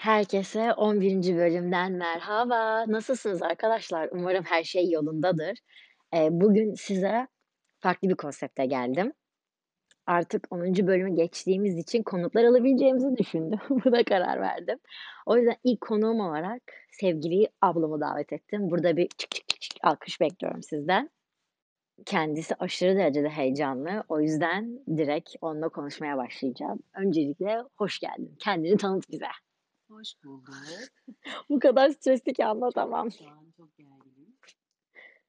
Herkese 11. bölümden merhaba. Nasılsınız arkadaşlar? Umarım her şey yolundadır. Bugün size farklı bir konsepte geldim. Artık 10. bölümü geçtiğimiz için konuklar alabileceğimizi düşündüm. Buna karar verdim. O yüzden ilk konuğum olarak sevgili ablamı davet ettim. Burada bir çık çık çık çık alkış bekliyorum sizden. Kendisi aşırı derecede heyecanlı. O yüzden direkt onunla konuşmaya başlayacağım. Öncelikle hoş geldin. Kendini tanıt bize. Hoş bulduk. Bu kadar stresli ki anlatamam. Şu an çok gerginim.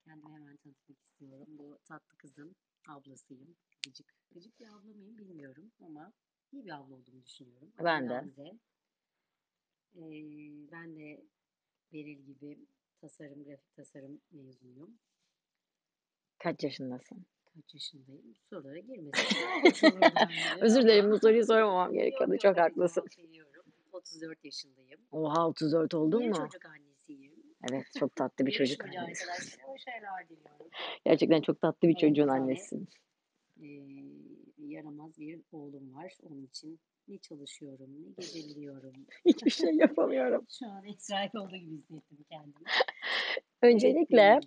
Kendimi hemen tanıtmak istiyorum. Bu tatlı kızın ablasıyım. Gıcık. Gıcık bir abla mıyım bilmiyorum ama iyi bir abla olduğumu düşünüyorum. Ben de. Gamze. Ee, ben de Beril gibi tasarım, grafik tasarım mezunuyum. Kaç yaşındasın? Kaç yaşındayım? Sorulara girmesin. Özür dilerim bu soruyu sormamam gerekiyordu. Çok haklısın. cevap veriyorum. 34 yaşındayım. Oha 34 oldun mu? çocuk annesiyim. Evet çok tatlı bir çocuk annesi. diliyorum. Gerçekten çok tatlı bir Evet, çocuğun bir tane. annesin. Ee, yaramaz bir oğlum var. Onun için ne çalışıyorum, ne geceliyorum. Hiçbir şey yapamıyorum. Şu an Esra'yı olduğu gibi hissettim kendimi. Öncelikle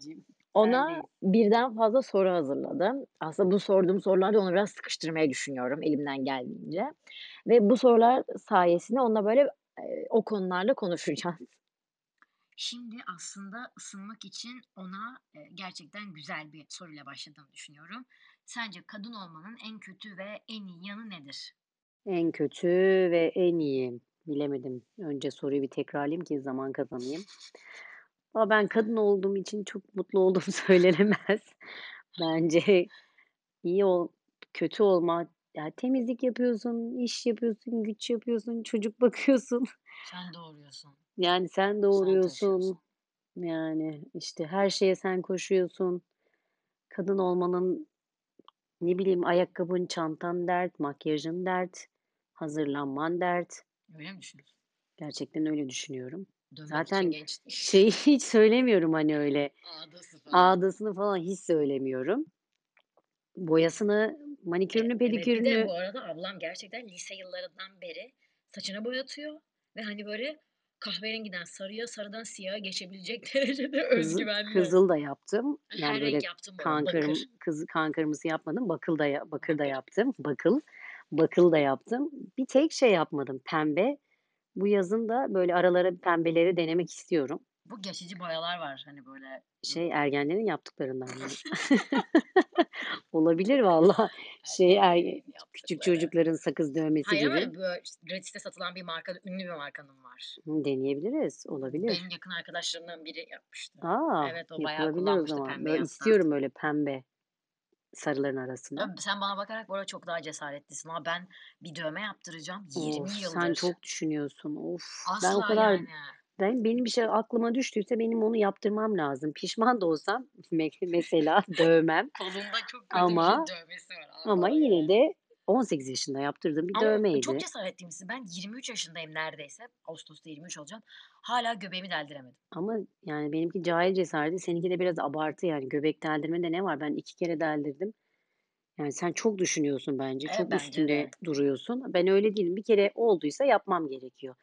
ona birden fazla soru hazırladım. Aslında bu sorduğum sorularda onu biraz sıkıştırmayı düşünüyorum elimden geldiğince. Ve bu sorular sayesinde onunla böyle e, o konularla konuşacağız. Şimdi aslında ısınmak için ona e, gerçekten güzel bir soruyla başladığımı düşünüyorum. Sence kadın olmanın en kötü ve en iyi yanı nedir? En kötü ve en iyi. Bilemedim. Önce soruyu bir tekrarlayayım ki zaman kazanayım. Ama ben kadın olduğum için çok mutlu olduğum söylenemez. Bence iyi ol, kötü olma. Ya temizlik yapıyorsun, iş yapıyorsun, güç yapıyorsun, çocuk bakıyorsun. Sen doğuruyorsun. Yani sen Sen doğuruyorsun. taşıyorsun. Yani işte her şeye sen koşuyorsun. Kadın olmanın ne bileyim ayakkabın, çantan dert, makyajın dert, hazırlanman dert. Öyle mi düşünüyorsun? Gerçekten öyle düşünüyorum. Dönmek Zaten için genç Şeyi hiç söylemiyorum hani öyle. ağdası falan. Ağdasını falan hiç söylemiyorum. Boyasını, manikürünü, Evet bir de pedikürünü bu arada ablam gerçekten lise yıllarından beri saçını boyatıyor ve hani böyle kahverengiden sarıya, sarıdan siyaha geçebilecek derecede kızı, özgüvenli. kızıl da yaptım. Yani Her böyle renk yaptım bu arada, kan kırm, bakır. kız, kan kırmızı yapmadım. Bakıl da ya- bakır da Bakır. yaptım. Bakıl. Bakıl da yaptım. Bir tek şey yapmadım. Pembe. Bu yazın da böyle aralara pembeleri denemek istiyorum. Bu geçici boyalar var hani böyle. Şey ergenlerin yaptıklarından? Olabilir valla. Şey er, küçük çocukların sakız dövmesi Hayır gibi. böyle gratis'te satılan bir marka, ünlü bir markanın var. Hı, Deneyebiliriz. Olabilir. Benim yakın arkadaşlarımdan biri yapmıştı. Aa, Evet o bayağı yapılabilir o kullanmıştı zaman. pembe yazdan. istiyorum böyle pembe sarıların arasına. Abi sen bana bakarak bu arada çok daha cesaretlisin ama ben bir dövme yaptıracağım 20 Of, sen yıldır. çok düşünüyorsun. Of, ben o Asla kadar yani. ben benim bir şey aklıma düştüyse benim onu yaptırmam lazım. Pişman da olsam me- mesela dövmem Kolunda çok kötü bir ama şey dövmesi var ama yine de 18 yaşında yaptırdığım bir Ama dövmeydi. çok cesaretliymişsin. Ben 23 yaşındayım neredeyse. Ağustos'ta 23 olacağım. Hala göbeğimi deldiremedim. Ama yani benimki cahil cesareti, seninki de biraz abartı yani. Göbek deldirmede ne var? Ben iki kere deldirdim. Yani sen çok düşünüyorsun bence. E Çok bence üstünde de. duruyorsun. Ben öyle değilim. Bir kere olduysa yapmam gerekiyor.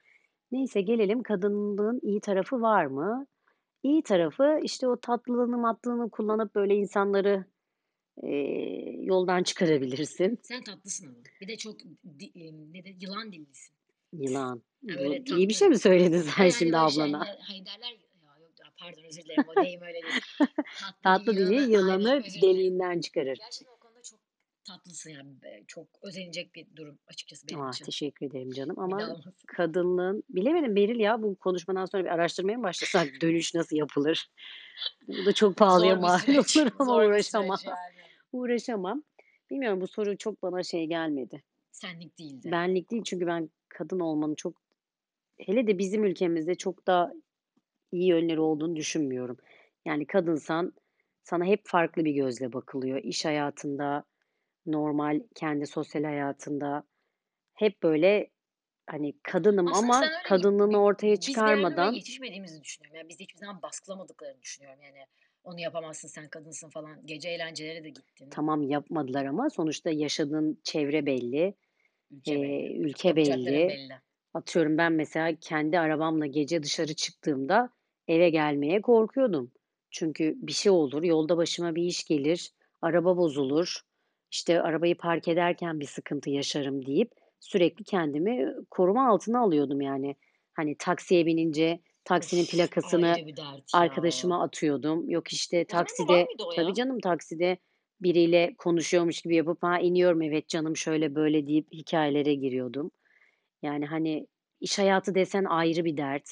Neyse gelelim kadınlığın iyi tarafı var mı? İyi tarafı işte o tatlılığını matlılığını kullanıp böyle insanları yoldan çıkarabilirsin. Sen tatlısın ama. Bir de çok di, e, ne de yılan dillisin. Yılan. Ya Bu böyle iyi bir tatlı. şey mi söyledin sen Hayır hani şimdi şey ablana? hani, hani derler ya yok pardon özür dilerim o deyim öyle değil. Tatlı Tatlı dili yılanı yılanı deliğinden çıkarır. Gerçekten o konuda çok tatlısın yani. Çok özenecek bir durum açıkçası benim Ah, için. teşekkür ederim canım ama kadınlığın bilemedim Beril ya bu konuşmadan sonra bir araştırmaya mı başlasak dönüş nasıl yapılır? Bu da çok pahalıya mal olur ama uğraşamam. yani. Uğraşamam. Bilmiyorum bu soru çok bana şey gelmedi. Senlik değildi. Benlik değil çünkü ben kadın olmanın çok hele de bizim ülkemizde çok da iyi yönleri olduğunu düşünmüyorum. Yani kadınsan sana hep farklı bir gözle bakılıyor. İş hayatında, normal kendi sosyal hayatında hep böyle hani kadınım Aslında ama kadınlığını ortaya biz çıkarmadan yetişmediğimizi düşünüyorum. Yani bizi hiçbir zaman baskılamadıklarını düşünüyorum. Yani onu yapamazsın sen kadınsın falan. Gece eğlencelere de gittin. tamam yapmadılar ama sonuçta yaşadığın çevre belli, Ülke belli. eee, ülke belli. belli. Atıyorum ben mesela kendi arabamla gece dışarı çıktığımda eve gelmeye korkuyordum. Çünkü bir şey olur, yolda başıma bir iş gelir, araba bozulur, işte arabayı park ederken bir sıkıntı yaşarım deyip sürekli kendimi koruma altına alıyordum yani. Hani taksiye binince taksinin plakasını arkadaşıma atıyordum. Yok işte takside tabii canım takside biriyle konuşuyormuş gibi yapıp ha iniyorum evet canım şöyle böyle deyip hikâyelere giriyordum. Yani hani iş hayatı desen ayrı bir dert.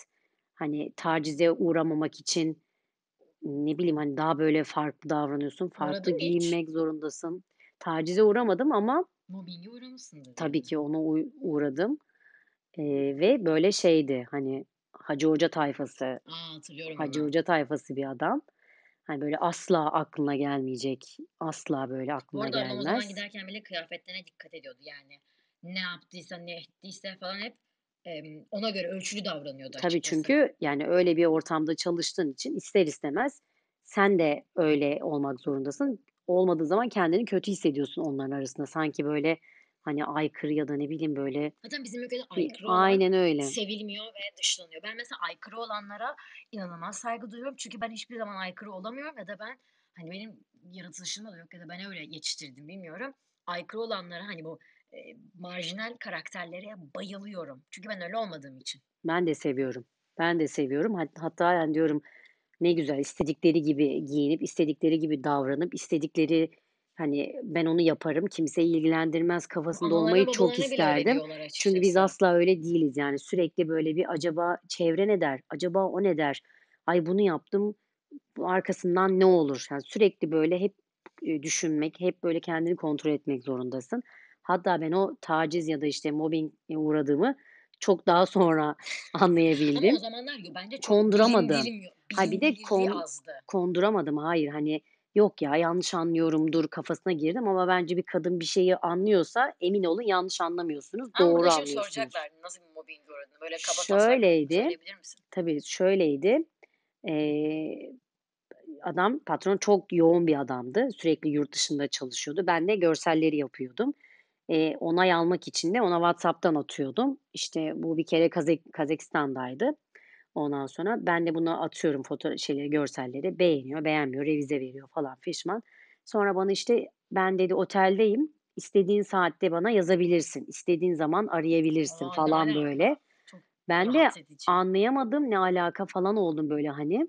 Hani tacize uğramamak için ne bileyim hani daha böyle farklı davranıyorsun, farklı Uğradın mı hiç? giyinmek zorundasın. Tacize uğramadım ama Mobbinge uğramışsındır tabii yani. ki ona uğradım. Eee, ve böyle şeydi hani Hacı Hoca tayfası, A, hatırlıyorum Hacı hemen. Hoca tayfası bir adam. Hani böyle asla aklına gelmeyecek, asla böyle aklına arada ablam o zaman gelmez. giderken bile kıyafetlerine dikkat ediyordu yani. Ne yaptıysa, ne ettiyse falan hep, ona göre ölçülü davranıyordu Tabii açıkçası. çünkü yani öyle bir ortamda çalıştığın için ister istemez sen de öyle olmak zorundasın. Olmadığı zaman kendini kötü hissediyorsun onların arasında. Sanki böyle hani aykırı ya da ne bileyim böyle Zaten bizim ülkede aykırı olan Aynen öyle. sevilmiyor ve dışlanıyor. Ben mesela aykırı olanlara inanılmaz saygı duyuyorum. Çünkü ben hiçbir zaman aykırı olamıyorum ya da ben hani benim yaratılışımda da yok ya da ben öyle yetiştirdim bilmiyorum. Aykırı olanlara hani bu, eee, marjinal karakterlere bayılıyorum. Çünkü ben öyle olmadığım için. Ben de seviyorum. Ben de seviyorum. Hat hatta yani diyorum ne güzel istedikleri gibi giyinip, istedikleri gibi davranıp, istedikleri hani ben onu yaparım, kimseyi ilgilendirmez kafasında analarına olmayı çok babalarına bile öyle isterdim. diyorlar Çünkü biz açıkçası. asla öyle değiliz yani. Sürekli böyle bir acaba çevre ne der? Acaba o ne der? Ay bunu yaptım, bu arkasından ne olur? Yani sürekli böyle hep, düşünmek, hep böyle kendini kontrol etmek zorundasın. Hatta ben o taciz ya da işte mobbinge uğradığımı çok daha sonra Ama o anlayabildim. zamanlar yo bence çok Konduramadım. bilindirim Ha bir de bilinirliği kon azdı. konduramadım. Hayır, hani yok ya yanlış anlıyorumdur kafasına girdim ama bence bir kadın bir şeyi anlıyorsa emin olun yanlış anlamıyorsunuz, Ama doğru anlıyorsunuz. soracaklar nasıl bir mobbinge uğradığını. Böyle kaba taslak Şöyleydi, tabii şöyleydi. Eee, adam, patron çok yoğun bir adamdı. Sürekli yurt dışında çalışıyordu. Ben de görselleri yapıyordum. Eee, onay almak için de ona WhatsApp'tan atıyordum. İşte bu bir kere Kazak Kazakistan'daydı. Ondan sonra ben de buna atıyorum foto şeyleri, görselleri. Beğeniyor, beğenmiyor, revize veriyor falan fişman. Sonra bana işte ben dedi oteldeyim. İstediğin saatte bana yazabilirsin. İstediğin zaman arayabilirsin A, ne falan böyle. alaka? Çok Ben de edici. anlayamadım ne alaka falan oldum böyle hani.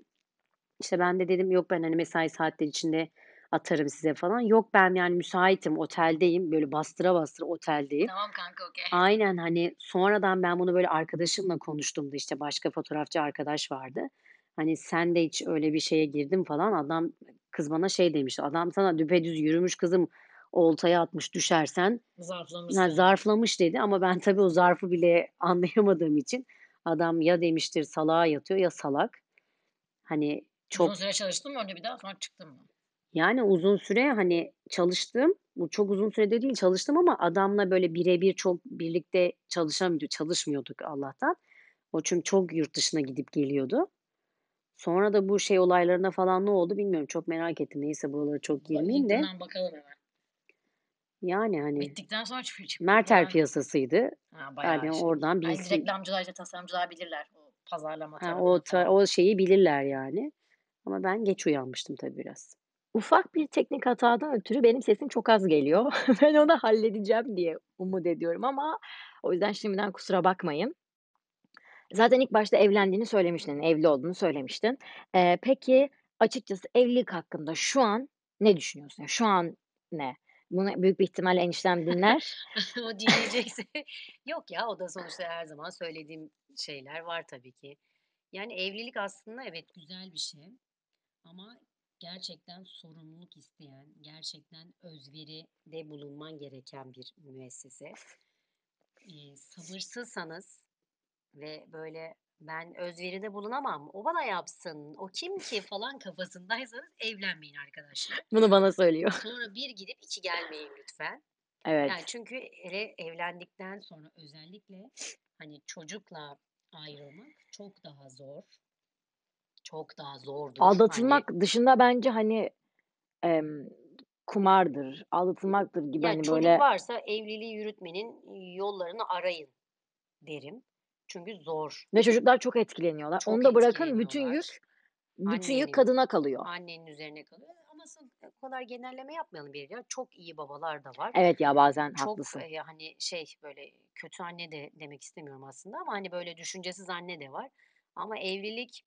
İşte ben de dedim yok ben hani mesai saatleri içinde atarım size falan. Yok ben yani müsaitim, oteldeyim. Böyle bastıra bastıra oteldeyim. Tamam kanka, okay. Aynen hani sonradan ben bunu böyle arkadaşımla konuştuğumda işte başka fotoğrafçı arkadaş vardı. Hani sen de hiç öyle bir şeye girdin falan. Adam kız bana şey demişti. Adam sana düpedüz yürümüş kızım oltaya atmış düşersen Zarflamış ha, seni. zarflamış dedi ama ben tabii o zarfı bile anlayamadığım için adam ya demiştir salağa yatıyor ya salak. Hani Uzun çok süre çalıştın mı orada bir daha sonra çıktın mı? Yani uzun süre hani çalıştım. Bu çok uzun sürede değil çalıştım ama adamla böyle bire bir çok birlikte çalışamıyor çalışmıyorduk Allah'tan. O çünkü çok yurt dışına gidip geliyordu. Sonra da bu şey olaylarına falan ne oldu bilmiyorum. Çok merak ettim. Neyse buralara çok girmeyeyim de. LinkedIn'den bakalım hemen. Yani hani Bittikten sonra çık çıktı Mertel bayağı piyasasıydı. Ha, bayağı Yani şey. oradan Hani bilsin. reklamcılar işte tasarımcılar bilirler o pazarlama Ha, o ta o şeyi bilirler yani. Ama ben geç uyanmıştım tabii biraz. Ufak bir teknik hatadan ötürü benim sesim çok az geliyor. Ben onu halledeceğim diye umut ediyorum ama o yüzden şimdiden kusura bakmayın. Zaten ilk başta evlendiğini söylemiştin, evli olduğunu söylemiştin. Eee, peki açıkçası evlilik hakkında şu an ne düşünüyorsun? Şu an ne? Bunu büyük bir ihtimalle eniştem dinler. O dinleyecekse yok ya o da sonuçta her zaman söylediğim şeyler var tabii ki. Yani evlilik aslında evet güzel bir şey ama gerçekten sorumluluk isteyen, gerçekten özveride bulunman gereken bir müessese. Eee, sabırsızsanız ve böyle ben özveride bulunamam, o bana yapsın, o kim ki falan kafasındaysanız evlenmeyin arkadaşlar. Bunu bana söylüyor. Sonra bir gidip iki gelmeyin lütfen. Evet. Yani çünkü hele evlendikten sonra özellikle hani çocukla ayrılmak çok daha zor. Çok daha zordur. Hani Aldatılmak dışında bence, hani, emm, kumardır, aldatılmaktır gibi, ya hani, çocuk böyle varsa evliliği yürütmenin yollarını arayın derim. Çünkü zor. Ve çocuklar çok etkileniyorlar. Çok Onu da bırakın bütün yük bütün yük Annenin kadına kalıyor. annenin üzerine kalıyor ama son o kadar genelleme yapmayalım bir ya. Çok iyi babalar da var. Evet ya, bazen Çok, haklısın. eee, hani, şey, böyle kötü anne de demek istemiyorum aslında ama, hani, böyle düşüncesiz anne de var. Ama evlilik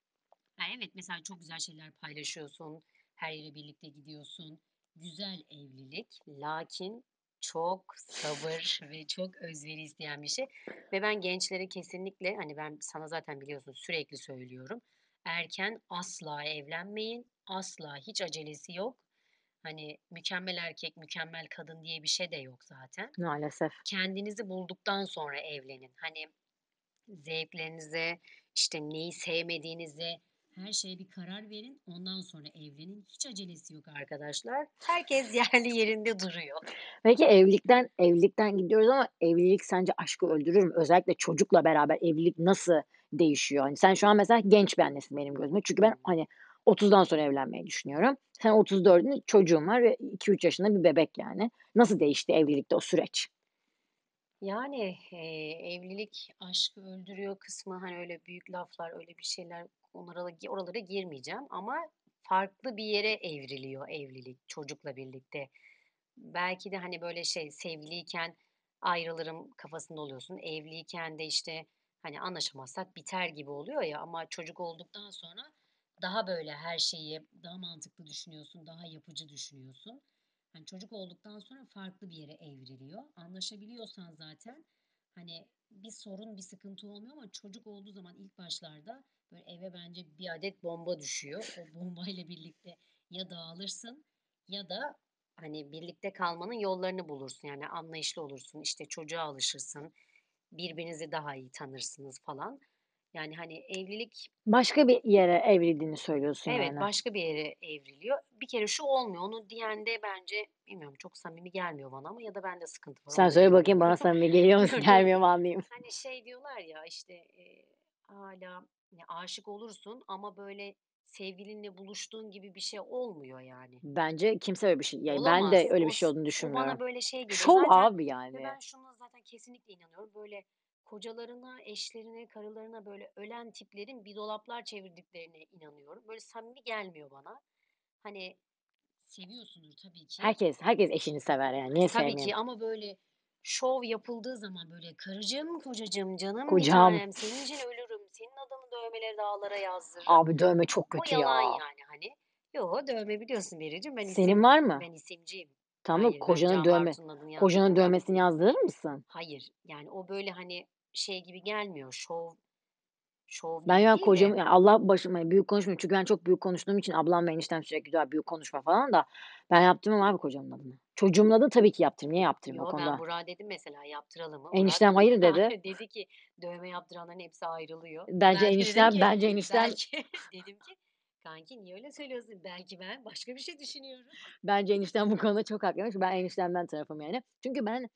ya, evet, mesela çok güzel şeyler paylaşıyorsun, her yere birlikte gidiyorsun. Güzel evlilik lakin çok sabır ve çok özveri isteyen bir şey ve ben gençlere kesinlikle, hani, ben sana zaten biliyorsun sürekli söylüyorum. Erken asla evlenmeyin. Asla hiç acelesi yok. Hani, mükemmel erkek, mükemmel kadın diye bir şey de yok zaten. Maalesef. Kendinizi bulduktan sonra evlenin. Hani, zevklerinize, işte, neyi sevmediğinize, her şeye bir karar verin. Ondan sonra evlenin. Hiç acelesi yok arkadaşlar. Herkes yerli yerinde duruyor. Peki evlilikten evlilikten gidiyoruz ama evlilik sence aşkı öldürür mü? Özellikle çocukla beraber evlilik nasıl değişiyor? Hani, sen şu an mesela genç bir annesin benim gözümde. Çünkü ben, hani, 30'dan sonra evlenmeyi düşünüyorum. Sen 34'ün çocuğun var ve 2-3 yaşında bir bebek yani. Nasıl değişti evlilikte o süreç? Yani, eee, evlilik aşkı öldürüyor kısmı, hani, öyle büyük laflar, öyle bir şeyler onlara oralara girmeyeceğim ama farklı bir yere evriliyor evlilik çocukla birlikte. Belki de, hani, böyle şey, sevgiliyken ayrılırım kafasında oluyorsun. Evliyken de, işte, hani, anlaşamazsak biter gibi oluyor ya ama çocuk olduktan sonra daha böyle her şeyi daha mantıklı düşünüyorsun, daha yapıcı düşünüyorsun. Hani, çocuk olduktan sonra farklı bir yere evriliyor. Anlaşabiliyorsan zaten, hani, bir sorun, bir sıkıntı olmuyor ama çocuk olduğu zaman ilk başlarda böyle eve bence bir adet bomba düşüyor. O bombayla birlikte ya dağılırsın ya da, hani, birlikte kalmanın yollarını bulursun. Yani anlayışlı olursun, işte, çocuğa alışırsın, birbirinizi daha iyi tanırsınız falan. Yani, hani, evlilik Başka bir yere evrildiğini söylüyorsun Evet, yani. başka bir yere evriliyor. Bir kere şu olmuyor, onu diyen de bence bilmiyorum çok samimi gelmiyor bana ama ya da bende sıkıntı var, Sen söyle bakayım bana samimi geliyor mu, gelmiyor mu anlayayım. Hani, şey diyorlar ya, işte, eee, hâlâ ya, aşık olursun ama böyle sevgilinle buluştuğun gibi bir şey olmuyor yani. Bence kimse öyle bir şey ya, ben Olamaz. de öyle O bir şey s olduğunu o bana düşünmüyorum. böyle şey geliyor. Şov Zaten abi ve yani. ben şuna zaten kesinlikle inanıyorum. Böyle kocalarına, eşlerine, karılarına böyle ölen tiplerin bir dolaplar çevirdiklerine inanıyorum. Böyle samimi gelmiyor bana. Hani, seviyorsundur tabii ki. Herkes herkes eşini sever yani. Niye Tabii sevmeyeyim? ki ama böyle şov yapıldığı zaman böyle karıcığım, kocacığım, canım bir Kocam. tanem, senin için ölürüm, senin adını dövmeleri dağlara yazdırırım. Abi dövme çok O kötü yalan ya. yani hani. Yo, dövme biliyorsun Bericim, ben Senin isim var mı? ben isimciyim. Tamam Hayır, kocanın Can dövme kocanın dövmesini yazdırır mısın? Hayır, yani o böyle, hani, şey gibi gelmiyor, şov şov Ben gibi ya değil kocamı de ya Allah başıma büyük konuşmayayım çünkü ben çok büyük konuştuğum için ablam ve eniştem sürekli diyorlar büyük konuşma falan da ben yaptırmam abi kocamın adını. Çocuğumun adını tabii ki yaptırırım. Niye yaptırmayayım o Yo, ben konuda? Burak'a dedim mesela yaptıralım mı? Burak Eniştem hayır dedi. dedi ki dövme yaptıranların hepsi ayrılıyor. Bence Ben de dedim eniştem ki bence eniştem belki dedim ki kanki niye öyle söylüyorsun? Belki ben başka bir şey düşünüyorum. bence eniştem bu konuda çok haklıymış. Ben eniştemden tarafım yani. Çünkü ben,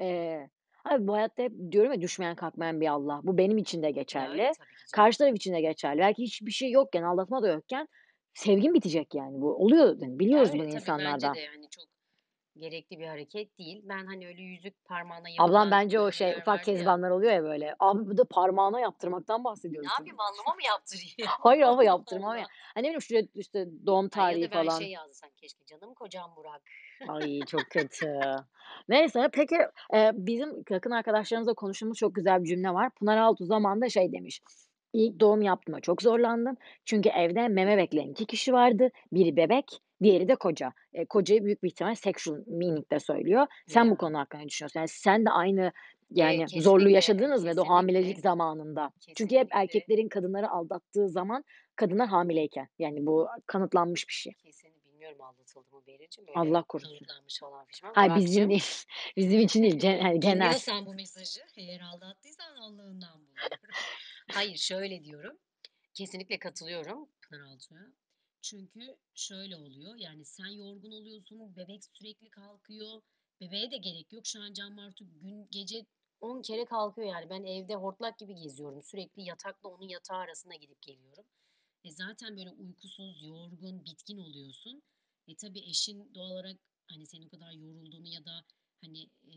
eee, abi bu hayatta hep diyorum ya düşmeyen kalkmayan bir Allah. Bu benim için de Ya öyle geçerli. tabii ki canım. Karşı taraf için de geçerli. Belki hiçbir şey yokken, aldatma da yokken sevgin bitecek yani bu. Oluyor hani Ya biliyoruz öyle bunu tabii bence insanlardan. de yani çok gerekli bir hareket değil. Ben hani öyle yüzük parmağına Ablam yapılan bence o şey ufak ya. kezbanlar oluyor ya böyle. Abi de parmağına yaptırmaktan Ne bahsediyorsun. yapayım alnıma mı yaptırayım? Hayır ama yaptırmam ya. Hani ne bileyim şuraya işte doğum Ha, ya tarihi da falan. şey yazsam keşke canım kocam Burak. Ay çok kötü. Neyse peki, eee, bizim yakın arkadaşlarımızla konuştuğumuz çok güzel bir cümle var. Pınar Altuğ zamanında şey demiş: "İlk doğum yaptığımda çok zorlandım. Çünkü evde meme bekleyen 2 kişi vardı. Biri bebek, diğeri de koca." Eee, kocayı büyük bir ihtimal sexual meaning'de söylüyor. Sen bu konu hakkında ne düşünüyorsun? Yani sen de aynı Eee, yani zorluğu kesinlikle, yaşadınız mı o hamilelik kesinlikle, zamanında? Çünkü hep kesinlikle, erkeklerin kadınları aldattığı zaman kadınlar hamileyken. Yani bu kanıtlanmış bir şey. kesin bilmiyorum aldatıldı mı Bericim öyle Allah korusun. kanıtlanmış falan fişman. Hayır bizim değil. Bizim için değil. Gen hani genel. dinliyorsan bu mesajı eğer aldattıysan Allah'ından buluyorum. Hayır şöyle diyorum. Kesinlikle katılıyorum Pınar Altuğ'a. Çünkü şöyle oluyor. Yani sen yorgun oluyorsun, bebek sürekli kalkıyor. Bebeğe de gerek yok. Şu an Can Bartu gün gece 10 kere kalkıyor yani. Ben evde hortlak gibi geziyorum. Sürekli yatakla onun yatağı arasında gidip geliyorum. E zaten böyle uykusuz, yorgun, bitkin oluyorsun. E tabii eşin doğal olarak hani senin o kadar yorulduğunu ya da hani e,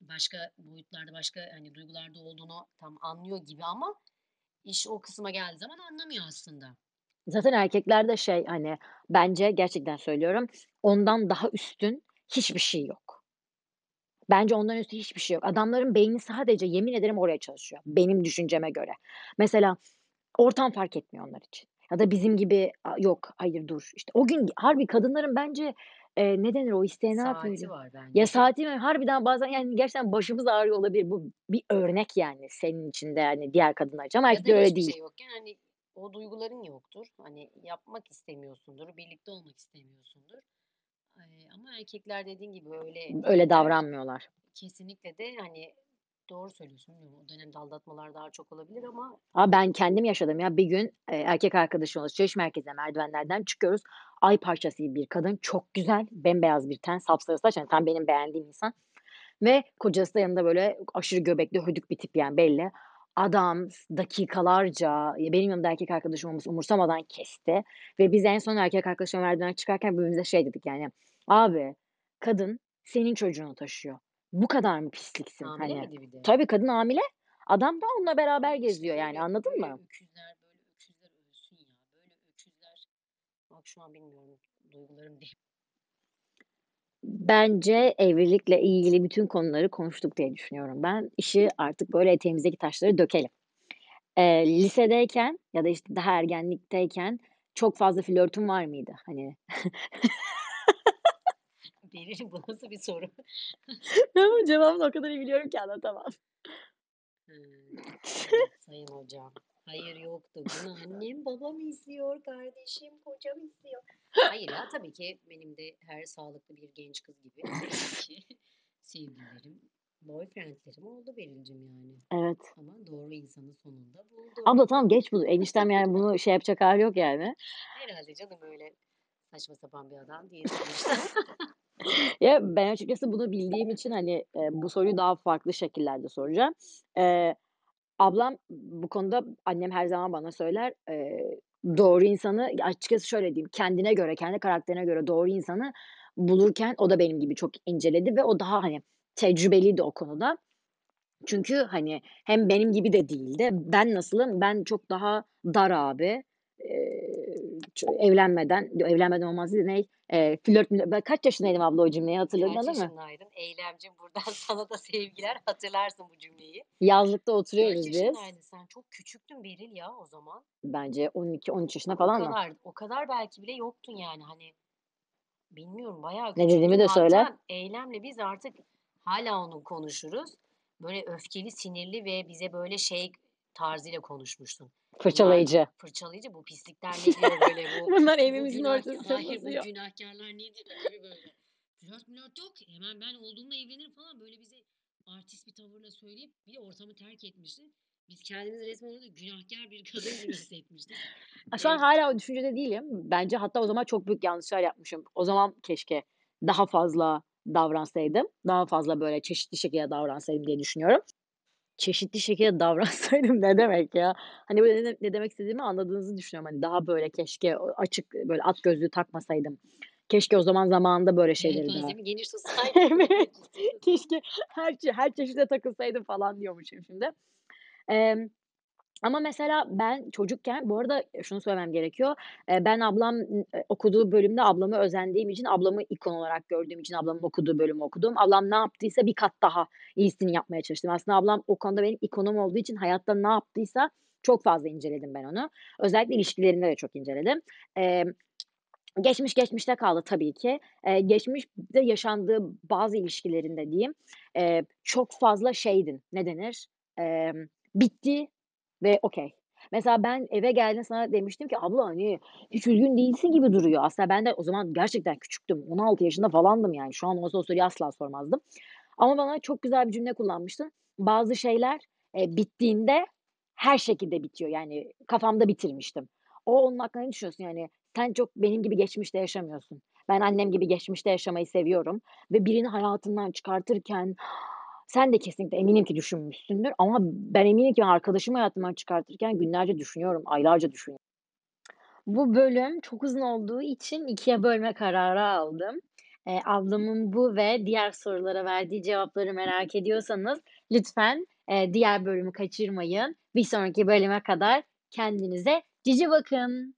başka boyutlarda, başka, hani, duygularda olduğunu tam anlıyor gibi ama iş o kısma geldiği zaman anlamıyor aslında. Zaten erkeklerde şey, hani, bence gerçekten söylüyorum, ondan daha üstün hiçbir şey yok. Bence ondan üstün hiçbir şey yok. Adamların beyni sadece yemin ederim oraya çalışıyor, benim düşünceme göre. Mesela ortam fark etmiyor onlar için ya da bizim gibi, yok, hayır, dur, işte, o gün harbi kadınların bence, eee, ne denir o isteğe ne Saati yapıyordu? var Ya, bence. saati mi? Harbiden bazen, yani, gerçekten başımız ağrıyor olabilir. Bu bir örnek yani senin için de, hani, diğer kadınlar için ama Ya da erkekler öyle hiçbir değil. şey yokken, hani, o duyguların yoktur. Hani, yapmak istemiyorsundur, birlikte olmak istemiyorsundur. Ama erkekler dediğin gibi öyle Öyle davranmıyorlar. Kesinlikle de, hani, doğru söylüyorsun. O dönemde aldatmalar daha çok olabilir ama A, ben kendim yaşadım ya. Bir gün, eee, erkek arkadaşımla alışveriş merkezine merdivenlerden çıkıyoruz. Ay parçası bir kadın, çok güzel, bembeyaz bir ten, sapsarı saç, hani, tam benim beğendiğim insan ve kocası da yanında böyle aşırı göbekli, hödük bir tip yani belli. Adam dakikalarca, benim yanımda erkek arkadaşım umursamadan kesti ve biz en son erkek arkadaşımla merdivenden çıkarken birbirimize şey dedik yani, "Abi, kadın senin çocuğunu taşıyor. Bu kadar mı pisliksin?" Hamile Hani. miydi bir de? Tabii, kadın hamile. Adam da onunla beraber Ay, işte, geziyor yani, anladın böyle mı? öküzler, böyle öküzler ölsün ya. Böyle öküzler Bak şu an bilmiyorum, duygularım değil. Bence evlilikle ilgili bütün konuları konuştuk diye düşünüyorum ben. İşi artık böyle eteğimizdeki taşları dökelim. Eee, lisedeyken ya da, işte, daha ergenlikteyken çok fazla flörtün var mıydı? Hani Beril bu nasıl bir soru? Cevabını o kadar iyi biliyorum ki anlatamam. Evet, sayın hocam. Hayır, yoktu. Bunu annem, babam izliyor, kardeşim, kocam izliyor. Hayır ya, tabii ki benim de her sağlıklı bir genç kız gibi sevgililerim, boyfriend'lerim oldu Beril'cim yani. Evet. Ama doğru insanı sonunda buldum. Abla tamam geç bunu. Eniştem yani bunu şey yapacak hâli yok yani. Herhâlde canım öyle saçma sapan bir adam değil. Ya, ben açıkçası bunu bildiğim için, hani, eee, bu soruyu daha farklı şekillerde soracağım. Eee, ablam bu konuda annem her zaman bana söyler, eee, doğru insanı açıkçası şöyle diyeyim, kendine göre, kendi karakterine göre doğru insanı bulurken o da benim gibi çok inceledi ve o daha, hani, tecrübeliydi o konuda. Çünkü, hani, hem benim gibi de değildi. Ben nasılım? Ben çok daha dar abi. Evlenmeden, evlenmeden olmaz değil de ney? Eee, flört Ben kaç yaşındaydım abla o cümleyi hatırladın Kaç değil mi? yaşındaydın? Eylemcim, buradan sana da sevgiler. Hatırlarsın bu cümleyi. Yazlıkta Kaç oturuyoruz biz. yaşındaydın sen? Çok küçüktün Beril ya o zaman. Bence 12-13 yaşında O falandım. kadar, o kadar belki bile yoktun yani, hani, bilmiyorum bayağı Ne dediğimi küçüktün. de söyle. Hatta Eylem'le biz artık hâlâ onu konuşuruz. Böyle öfkeli, sinirli ve bize böyle şey tarzıyla konuşmuştun. Bunlar Fırçalayıcı. fırçalayıcı, bu pislikler ne diyor böyle bu, Bunlar bu evimizin günah ortasında hayır bu pusuyor. günahkârlar nedir gibi böyle. Flört mülört yok. Hemen ben olduğumda evlenirim falan böyle bize artist bir tavırla söyleyip bir ortamı terk etmişti. Biz kendimizi resmen orada günahkâr bir kadın gibi hissetmiştik. Şu an hâlâ o düşüncede değilim. Bence hatta o zaman çok büyük yanlışlar yapmışım. O zaman keşke daha fazla davransaydım. Daha fazla böyle çeşitli şekilde davransaydım diye düşünüyorum. Çeşitli şekilde davransaydım ne demek ya? Hani, böyle ne ne demek istediğimi anladığınızı düşünüyorum. Hani, daha böyle keşke açık, böyle at gözlüğü takmasaydım. Keşke o zaman zamanında böyle şeyleri daha Yelpazemi geniş tutsaydım Evet, keşke her her çeşide takılsaydım falan diyormuşum şimdi. Emm, ama mesela ben çocukken bu arada şunu söylemem gerekiyor. Ben ablam, okuduğu bölümde ablamı özendiğim için, ablamı ikon olarak gördüğüm için ablamın okuduğu bölümü okudum. Ablam ne yaptıysa bir kat daha iyisini yapmaya çalıştım. Aslında ablam o konuda benim ikonum olduğu için hayatta ne yaptıysa çok fazla inceledim ben onu. Özellikle ilişkilerinde de çok inceledim. Emm, geçmiş geçmişte kaldı tabii ki. Eee, geçmişte yaşandığı bazı ilişkilerinde diyeyim, eee, çok fazla şeydin, ne denir? Emm, bitti ve okay. Mesela ben eve geldiğimde sana demiştim ki abla, hani, hiç üzgün değilsin gibi duruyor. Aslında ben de o zaman gerçekten küçüktüm. 16 yaşında falandım yani. Şu an olsa o soruyu asla sormazdım. Ama bana çok güzel bir cümle kullanmıştın. Bazı şeyler, eee, bittiğinde her şekilde bitiyor. Yani kafamda bitirmiştim. O onun hakkında ne düşünüyorsun? Yani sen çok benim gibi geçmişte yaşamıyorsun. Ben annem gibi geçmişte yaşamayı seviyorum ve birini hayatından çıkartırken sen de kesinlikle eminim ki düşünmüşsündür ama ben eminim ki arkadaşımı hayatımdan çıkartırken günlerce düşünüyorum, aylarca düşünüyorum. Bu bölüm çok uzun olduğu için 2'ye bölme kararı aldım. Eee, ablamın bu ve diğer sorulara verdiği cevapları merak ediyorsanız lütfen, eee, diğer bölümü kaçırmayın. Bir sonraki bölüme kadar kendinize cici bakın.